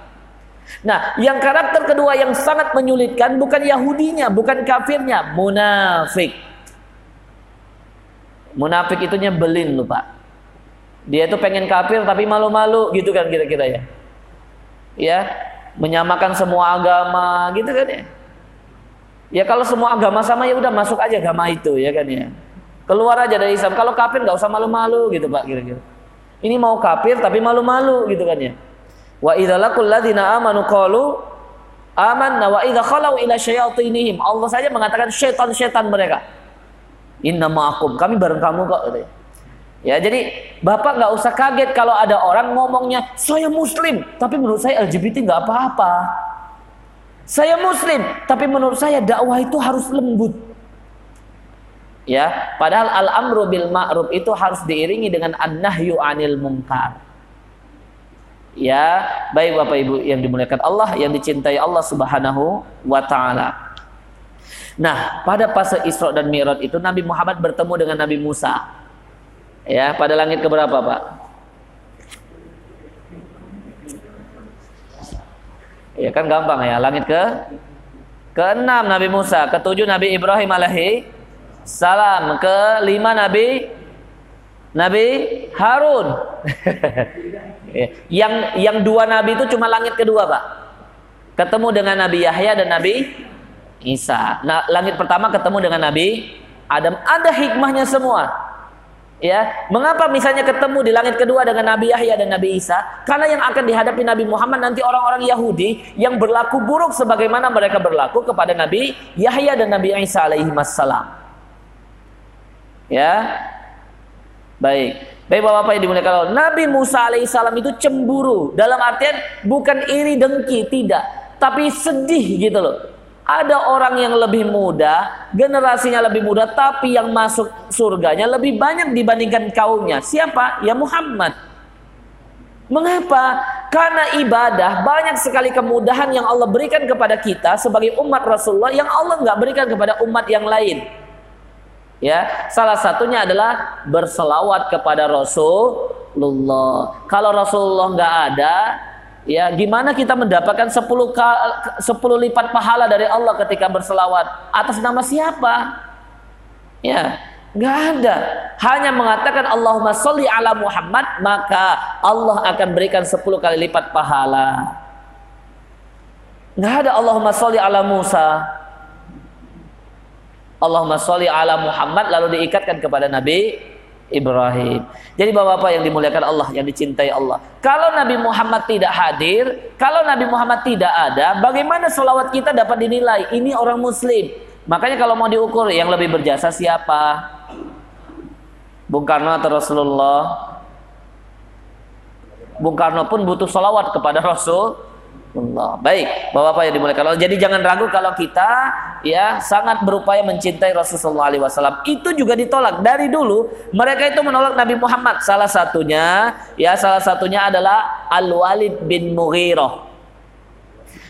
Nah, yang karakter kedua yang sangat menyulitkan bukan Yahudinya, bukan kafirnya, munafik. Munafik itu nyebelin lupa. Dia itu pengen kafir tapi malu-malu gitu kan kira-kira ya. Ya, menyamakan semua agama gitu kan ya. Ya kalau semua agama sama ya udah masuk aja agama itu ya kan ya. Keluar aja dari Islam. Kalau kafir nggak usah malu-malu gitu Pak kira-kira. Ini mau kafir tapi malu-malu gitu kan ya. Wa idza laqul ladzina amanu qalu amanna wa idza khalau ila syayatinihim. Allah saja mengatakan syaitan-syaitan mereka. Inna ma'akum. Kami bareng kamu kok gitu ya. Ya, jadi Bapak nggak usah kaget kalau ada orang ngomongnya saya muslim, tapi menurut saya LGBT nggak apa-apa. Saya muslim, tapi menurut saya dakwah itu harus lembut. Ya, padahal al-amru bil ma'ruf itu harus diiringi dengan an-nahyu 'anil munkar. Ya, baik Bapak Ibu yang dimuliakan Allah, yang dicintai Allah Subhanahu wa taala. Nah, pada fase Isra dan Mi'raj itu Nabi Muhammad bertemu dengan Nabi Musa. Ya, pada langit keberapa, Pak? Ya kan gampang ya. Langit ke keenam Nabi Musa, ketujuh Nabi Ibrahim alaihi salam, kelima Nabi Nabi Harun. Ya. yang yang dua nabi itu cuma langit kedua, Pak. Ketemu dengan Nabi Yahya dan Nabi Isa. Nah, langit pertama ketemu dengan Nabi Adam. Ada hikmahnya semua. Ya, mengapa misalnya ketemu di langit kedua dengan Nabi Yahya dan Nabi Isa? Karena yang akan dihadapi Nabi Muhammad nanti orang-orang Yahudi yang berlaku buruk sebagaimana mereka berlaku kepada Nabi Yahya dan Nabi Isa alaihi wassalam. Ya. Baik. Baik Bapak-bapak yang dimuliakan Allah. Nabi Musa alaihissalam itu cemburu. Dalam artian bukan iri dengki, tidak. Tapi sedih gitu loh. Ada orang yang lebih muda, generasinya lebih muda, tapi yang masuk surganya lebih banyak dibandingkan kaumnya. Siapa? Ya Muhammad. Mengapa? Karena ibadah banyak sekali kemudahan yang Allah berikan kepada kita sebagai umat Rasulullah yang Allah nggak berikan kepada umat yang lain. Ya, salah satunya adalah berselawat kepada Rasulullah. Kalau Rasulullah nggak ada, Ya, gimana kita mendapatkan 10 10 lipat pahala dari Allah ketika berselawat? Atas nama siapa? Ya, nggak ada. Hanya mengatakan Allahumma sholli ala Muhammad, maka Allah akan berikan 10 kali lipat pahala. Nggak ada Allahumma sholli ala Musa. Allahumma sholli ala Muhammad lalu diikatkan kepada Nabi Ibrahim. Jadi bapak-bapak yang dimuliakan Allah, yang dicintai Allah. Kalau Nabi Muhammad tidak hadir, kalau Nabi Muhammad tidak ada, bagaimana selawat kita dapat dinilai? Ini orang muslim. Makanya kalau mau diukur, yang lebih berjasa siapa? Bung Karno atau Rasulullah? Bung Karno pun butuh selawat kepada Rasul Allah. Baik, Bapak-bapak yang dimuliakan Allah. Jadi jangan ragu kalau kita ya sangat berupaya mencintai Rasulullah SAW. Itu juga ditolak dari dulu. Mereka itu menolak Nabi Muhammad. Salah satunya ya salah satunya adalah Al Walid bin Mughirah.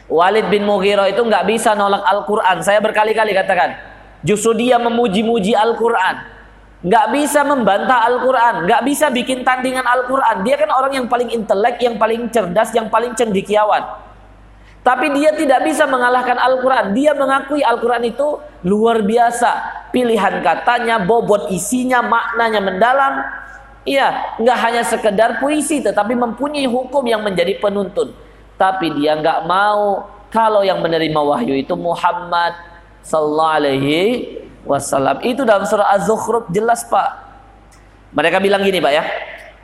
Walid bin Mughirah itu nggak bisa nolak Al-Quran. Saya berkali-kali katakan. Justru dia memuji-muji Al-Quran. Nggak bisa membantah Al-Quran. Nggak bisa bikin tandingan Al-Quran. Dia kan orang yang paling intelek, yang paling cerdas, yang paling cendikiawan. Tapi dia tidak bisa mengalahkan Al-Quran. Dia mengakui Al-Quran itu luar biasa. Pilihan katanya, bobot isinya, maknanya mendalam. Iya, nggak hanya sekedar puisi, tetapi mempunyai hukum yang menjadi penuntun. Tapi dia nggak mau kalau yang menerima wahyu itu Muhammad Sallallahu Alaihi Wasallam. Itu dalam surah Az-Zukhruf jelas pak. Mereka bilang gini pak ya.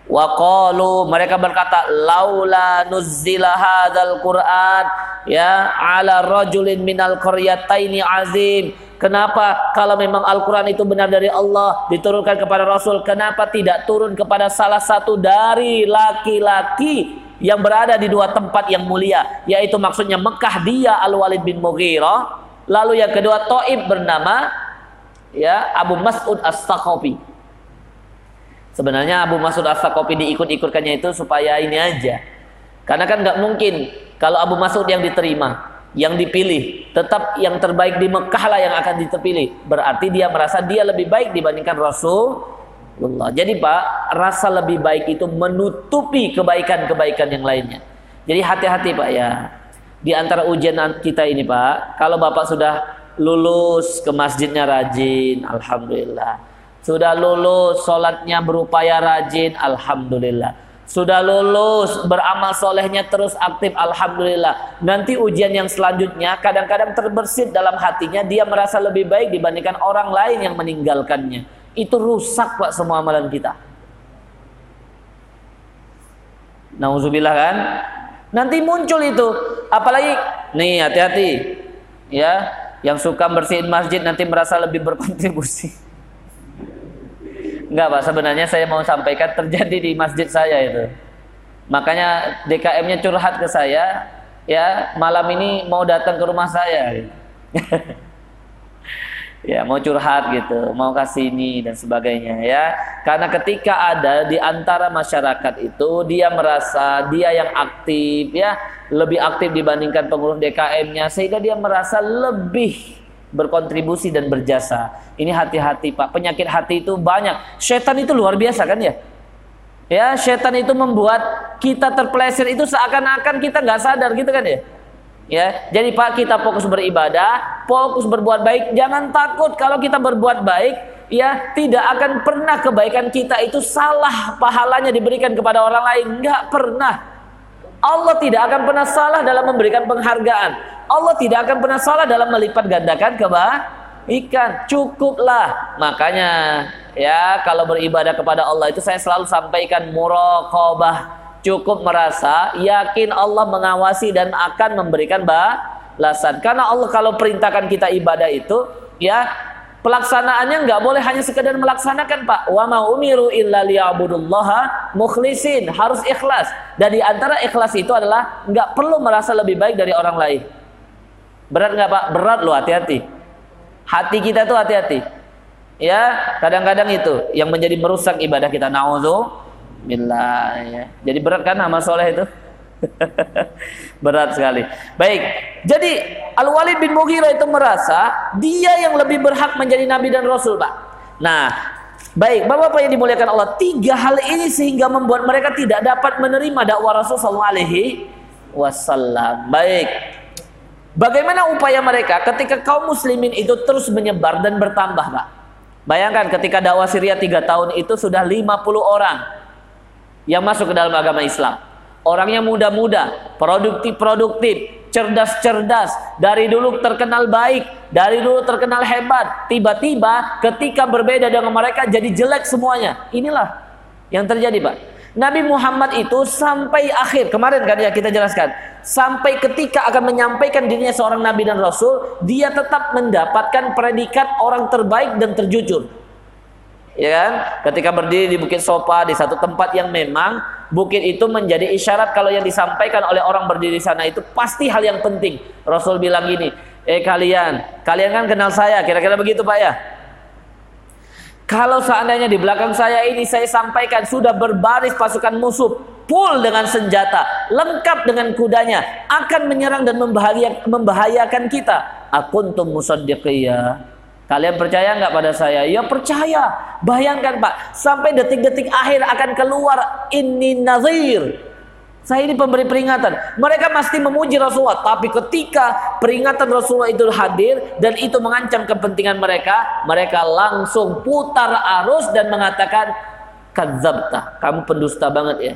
Waqalu mereka berkata laula nuzzila hadzal Qur'an ya ala rajulin minal qaryataini azim. Kenapa kalau memang Al-Qur'an itu benar dari Allah diturunkan kepada Rasul, kenapa tidak turun kepada salah satu dari laki-laki yang berada di dua tempat yang mulia, yaitu maksudnya Mekah dia Al-Walid bin Mughirah, lalu yang kedua Taib bernama ya Abu Mas'ud As-Saqafi. Sebenarnya Abu Mas'ud As-Saqafi diikut-ikutkannya itu supaya ini aja. Karena kan nggak mungkin kalau Abu Mas'ud yang diterima, yang dipilih, tetap yang terbaik di Mekah lah yang akan diterpilih. Berarti dia merasa dia lebih baik dibandingkan Rasulullah. Jadi Pak, rasa lebih baik itu menutupi kebaikan-kebaikan yang lainnya. Jadi hati-hati Pak ya. Di antara ujian kita ini Pak, kalau Bapak sudah lulus ke masjidnya rajin, Alhamdulillah. Sudah lulus, sholatnya berupaya rajin, Alhamdulillah sudah lulus, beramal solehnya terus aktif, alhamdulillah. Nanti ujian yang selanjutnya kadang-kadang terbersit dalam hatinya, dia merasa lebih baik dibandingkan orang lain yang meninggalkannya. Itu rusak pak semua amalan kita. Nauzubillah kan? Nanti muncul itu, apalagi nih hati-hati, ya, yang suka bersihin masjid nanti merasa lebih berkontribusi. Enggak Pak, sebenarnya saya mau sampaikan terjadi di masjid saya itu. Makanya DKM-nya curhat ke saya, ya malam ini mau datang ke rumah saya. ya mau curhat gitu, mau kasih ini dan sebagainya ya. Karena ketika ada di antara masyarakat itu dia merasa dia yang aktif ya, lebih aktif dibandingkan pengurus DKM-nya sehingga dia merasa lebih berkontribusi dan berjasa. Ini hati-hati Pak. Penyakit hati itu banyak. Setan itu luar biasa kan ya? Ya, setan itu membuat kita terpeleset itu seakan-akan kita nggak sadar gitu kan ya? Ya, jadi Pak kita fokus beribadah, fokus berbuat baik. Jangan takut kalau kita berbuat baik, ya tidak akan pernah kebaikan kita itu salah pahalanya diberikan kepada orang lain. Nggak pernah. Allah tidak akan pernah salah dalam memberikan penghargaan. Allah tidak akan pernah salah dalam melipat gandakan kebaikan. Cukuplah. Makanya ya kalau beribadah kepada Allah itu saya selalu sampaikan muraqabah. Cukup merasa yakin Allah mengawasi dan akan memberikan balasan. Karena Allah kalau perintahkan kita ibadah itu ya pelaksanaannya nggak boleh hanya sekedar melaksanakan Pak. Wa ma umiru illa liya'budullaha mukhlisin. Harus ikhlas. Dan di antara ikhlas itu adalah nggak perlu merasa lebih baik dari orang lain. Berat nggak Pak? Berat loh, hati-hati. Hati kita tuh hati-hati. Ya, kadang-kadang itu yang menjadi merusak ibadah kita. Nauzubillah ya. Jadi berat kan amal soleh itu? berat sekali. Baik. Jadi Al-Walid bin Mughirah itu merasa dia yang lebih berhak menjadi nabi dan rasul, Pak. Nah, baik, Bapak-bapak yang dimuliakan Allah, tiga hal ini sehingga membuat mereka tidak dapat menerima dakwah Rasul sallallahu alaihi wasallam. Baik. Bagaimana upaya mereka ketika kaum muslimin itu terus menyebar dan bertambah, Pak? Bayangkan ketika dakwah Syria tiga tahun itu sudah 50 orang yang masuk ke dalam agama Islam. Orangnya muda-muda, produktif-produktif, cerdas-cerdas, dari dulu terkenal baik, dari dulu terkenal hebat, tiba-tiba ketika berbeda dengan mereka jadi jelek semuanya. Inilah yang terjadi, Pak. Nabi Muhammad itu sampai akhir, kemarin kan ya kita jelaskan, sampai ketika akan menyampaikan dirinya seorang nabi dan rasul, dia tetap mendapatkan predikat orang terbaik dan terjujur. Ya kan? Ketika berdiri di Bukit Sopa di satu tempat yang memang bukit itu menjadi isyarat kalau yang disampaikan oleh orang berdiri di sana itu pasti hal yang penting. Rasul bilang gini, "Eh kalian, kalian kan kenal saya." Kira-kira begitu, Pak ya? Kalau seandainya di belakang saya ini saya sampaikan sudah berbaris pasukan musuh, full dengan senjata, lengkap dengan kudanya, akan menyerang dan membahayakan kita. Akuntum musaddiqiyya. Kalian percaya nggak pada saya? Ya percaya. Bayangkan Pak, sampai detik-detik akhir akan keluar ini nazir. Saya ini pemberi peringatan. Mereka pasti memuji Rasulullah, tapi ketika peringatan Rasulullah itu hadir dan itu mengancam kepentingan mereka, mereka langsung putar arus dan mengatakan, "Kadzabta, kamu pendusta banget ya."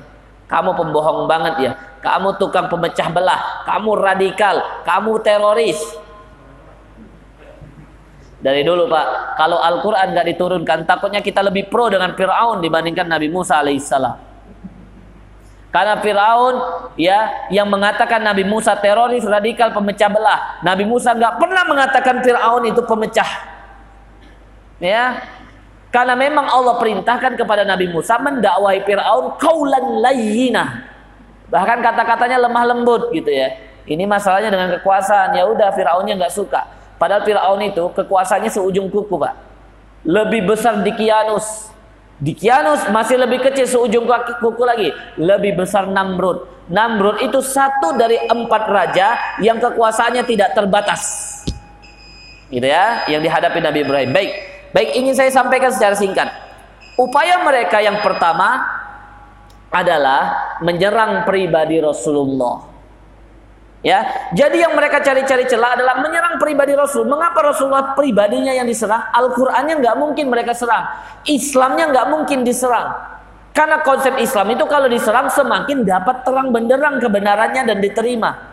Kamu pembohong banget ya. Kamu tukang pemecah belah. Kamu radikal. Kamu teroris. Dari dulu Pak, kalau Al-Quran nggak diturunkan, takutnya kita lebih pro dengan Fir'aun dibandingkan Nabi Musa alaihissalam. Karena Fir'aun ya yang mengatakan Nabi Musa teroris, radikal, pemecah belah. Nabi Musa nggak pernah mengatakan Fir'aun itu pemecah. Ya, karena memang Allah perintahkan kepada Nabi Musa mendakwahi Fir'aun kaulan layyinah. Bahkan kata-katanya lemah lembut gitu ya. Ini masalahnya dengan kekuasaan. Ya udah Firaunnya nggak suka. Padahal Firaun itu kekuasaannya seujung kuku, Pak. Lebih besar di Kianus. Di Kianus masih lebih kecil seujung kuku lagi. Lebih besar Namrud. Namrud itu satu dari empat raja yang kekuasaannya tidak terbatas. Gitu ya, yang dihadapi Nabi Ibrahim. Baik. Baik, ingin saya sampaikan secara singkat. Upaya mereka yang pertama adalah menyerang pribadi Rasulullah. Ya, jadi yang mereka cari-cari celah adalah menyerang pribadi Rasul. Mengapa Rasulullah pribadinya yang diserang? Al-Qur'annya nggak mungkin mereka serang. Islamnya nggak mungkin diserang. Karena konsep Islam itu kalau diserang semakin dapat terang benderang kebenarannya dan diterima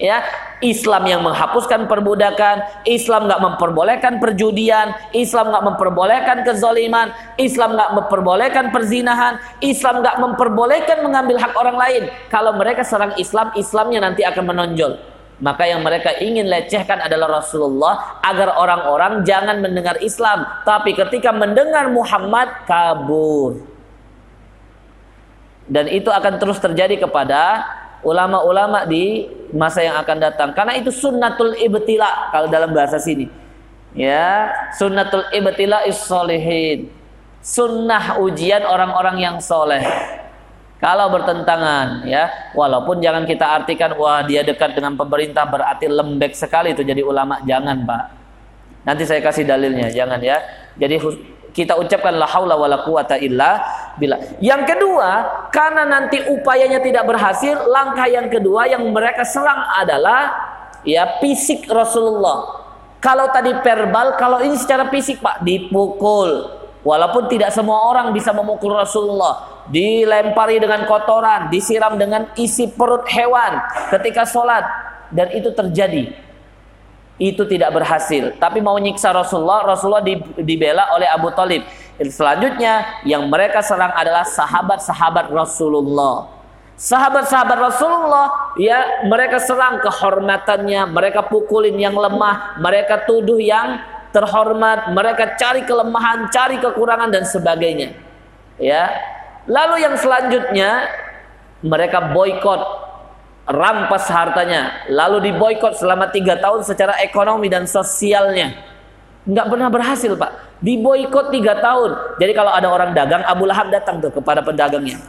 ya Islam yang menghapuskan perbudakan Islam nggak memperbolehkan perjudian Islam nggak memperbolehkan kezaliman Islam nggak memperbolehkan perzinahan Islam nggak memperbolehkan mengambil hak orang lain. Kalau mereka serang Islam Islamnya nanti akan menonjol. Maka yang mereka ingin lecehkan adalah Rasulullah agar orang-orang jangan mendengar Islam. Tapi ketika mendengar Muhammad kabur. Dan itu akan terus terjadi kepada ulama-ulama di masa yang akan datang. Karena itu sunnatul ibtila kalau dalam bahasa sini. Ya sunnatul ibtila is sunnah ujian orang-orang yang soleh. Kalau bertentangan ya. Walaupun jangan kita artikan wah dia dekat dengan pemerintah berarti lembek sekali itu jadi ulama. Jangan pak. Nanti saya kasih dalilnya jangan ya. Jadi kita ucapkan la haula wala quwata illa bila. Yang kedua, karena nanti upayanya tidak berhasil, langkah yang kedua yang mereka serang adalah ya fisik Rasulullah. Kalau tadi verbal, kalau ini secara fisik Pak, dipukul. Walaupun tidak semua orang bisa memukul Rasulullah, dilempari dengan kotoran, disiram dengan isi perut hewan ketika sholat, dan itu terjadi itu tidak berhasil. Tapi mau nyiksa Rasulullah, Rasulullah dibela oleh Abu Talib. Selanjutnya yang mereka serang adalah sahabat-sahabat Rasulullah. Sahabat-sahabat Rasulullah ya mereka serang kehormatannya, mereka pukulin yang lemah, mereka tuduh yang terhormat, mereka cari kelemahan, cari kekurangan dan sebagainya. Ya. Lalu yang selanjutnya mereka boykot rampas hartanya, lalu diboykot selama tiga tahun secara ekonomi dan sosialnya. Nggak pernah berhasil pak. Diboykot tiga tahun. Jadi kalau ada orang dagang, Abu Lahab datang tuh kepada pedagangnya.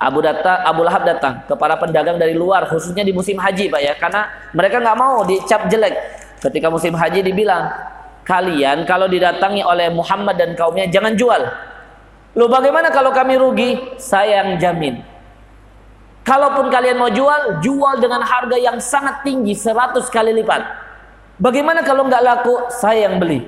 Abu datang, Abu Lahab datang kepada pedagang dari luar, khususnya di musim haji pak ya, karena mereka nggak mau dicap jelek. Ketika musim haji dibilang, kalian kalau didatangi oleh Muhammad dan kaumnya jangan jual. Loh bagaimana kalau kami rugi? Saya yang jamin Kalaupun kalian mau jual, jual dengan harga yang sangat tinggi, 100 kali lipat. Bagaimana kalau nggak laku? Saya yang beli.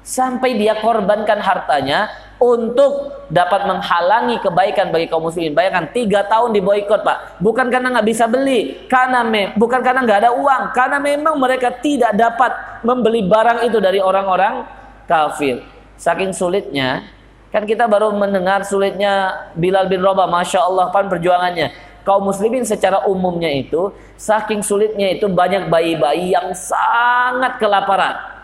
Sampai dia korbankan hartanya untuk dapat menghalangi kebaikan bagi kaum muslimin. Bayangkan tiga tahun diboykot pak, bukan karena nggak bisa beli, karena me bukan karena nggak ada uang, karena memang mereka tidak dapat membeli barang itu dari orang-orang kafir. Saking sulitnya, kan kita baru mendengar sulitnya Bilal bin Rabah, masya Allah pan perjuangannya kaum muslimin secara umumnya itu saking sulitnya itu banyak bayi-bayi yang sangat kelaparan.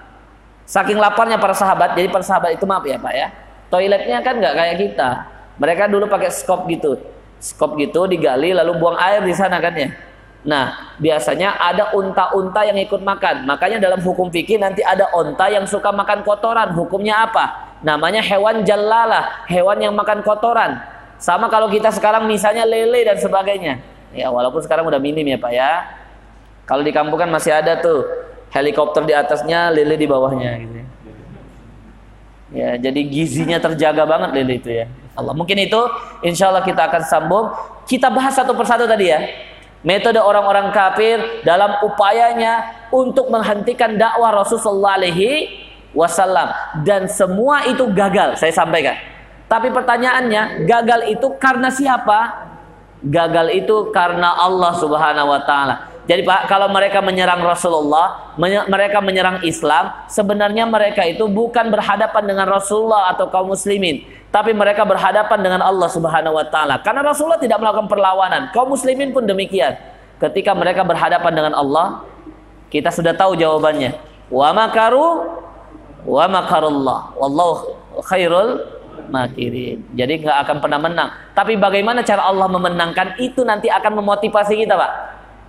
Saking laparnya para sahabat, jadi para sahabat itu maaf ya Pak ya. Toiletnya kan nggak kayak kita. Mereka dulu pakai skop gitu. Skop gitu digali lalu buang air di sana kan ya. Nah, biasanya ada unta-unta yang ikut makan. Makanya dalam hukum fikih nanti ada unta yang suka makan kotoran. Hukumnya apa? Namanya hewan jalalah, hewan yang makan kotoran. Sama kalau kita sekarang misalnya lele dan sebagainya. Ya walaupun sekarang udah minim ya Pak ya. Kalau di kampung kan masih ada tuh helikopter di atasnya, lele di bawahnya gitu. Ya, ya jadi gizinya terjaga banget lele itu ya. Allah mungkin itu insya Allah kita akan sambung. Kita bahas satu persatu tadi ya. Metode orang-orang kafir dalam upayanya untuk menghentikan dakwah Rasulullah alaihi wasallam dan semua itu gagal. Saya sampaikan tapi pertanyaannya, gagal itu karena siapa? Gagal itu karena Allah Subhanahu wa taala. Jadi Pak, kalau mereka menyerang Rasulullah, mereka menyerang Islam, sebenarnya mereka itu bukan berhadapan dengan Rasulullah atau kaum muslimin, tapi mereka berhadapan dengan Allah Subhanahu wa taala. Karena Rasulullah tidak melakukan perlawanan, kaum muslimin pun demikian. Ketika mereka berhadapan dengan Allah, kita sudah tahu jawabannya. Wa makaru wa makarullah. Wallahu khairul makirin. Jadi nggak akan pernah menang. Tapi bagaimana cara Allah memenangkan itu nanti akan memotivasi kita, Pak.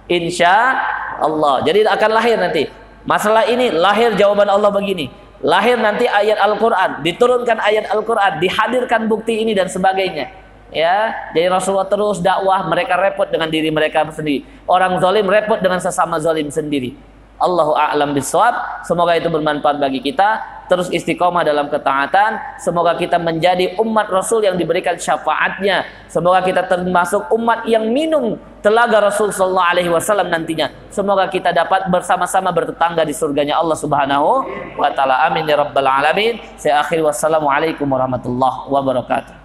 Insya Allah. Jadi akan lahir nanti. Masalah ini lahir jawaban Allah begini. Lahir nanti ayat Al-Quran, diturunkan ayat Al-Quran, dihadirkan bukti ini dan sebagainya. Ya, jadi Rasulullah terus dakwah, mereka repot dengan diri mereka sendiri. Orang zalim repot dengan sesama zalim sendiri. Allahu a'lam bisawab. Semoga itu bermanfaat bagi kita. terus istiqomah dalam ketaatan. Semoga kita menjadi umat Rasul yang diberikan syafaatnya. Semoga kita termasuk umat yang minum telaga Rasul sallallahu alaihi wasallam nantinya. Semoga kita dapat bersama-sama bertetangga di surganya Allah Subhanahu wa taala. Amin ya rabbal alamin. Saya akhir wassalamualaikum warahmatullahi wabarakatuh.